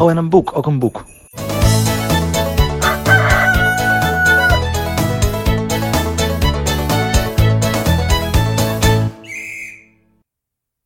Oh, en een boek. Ook een boek.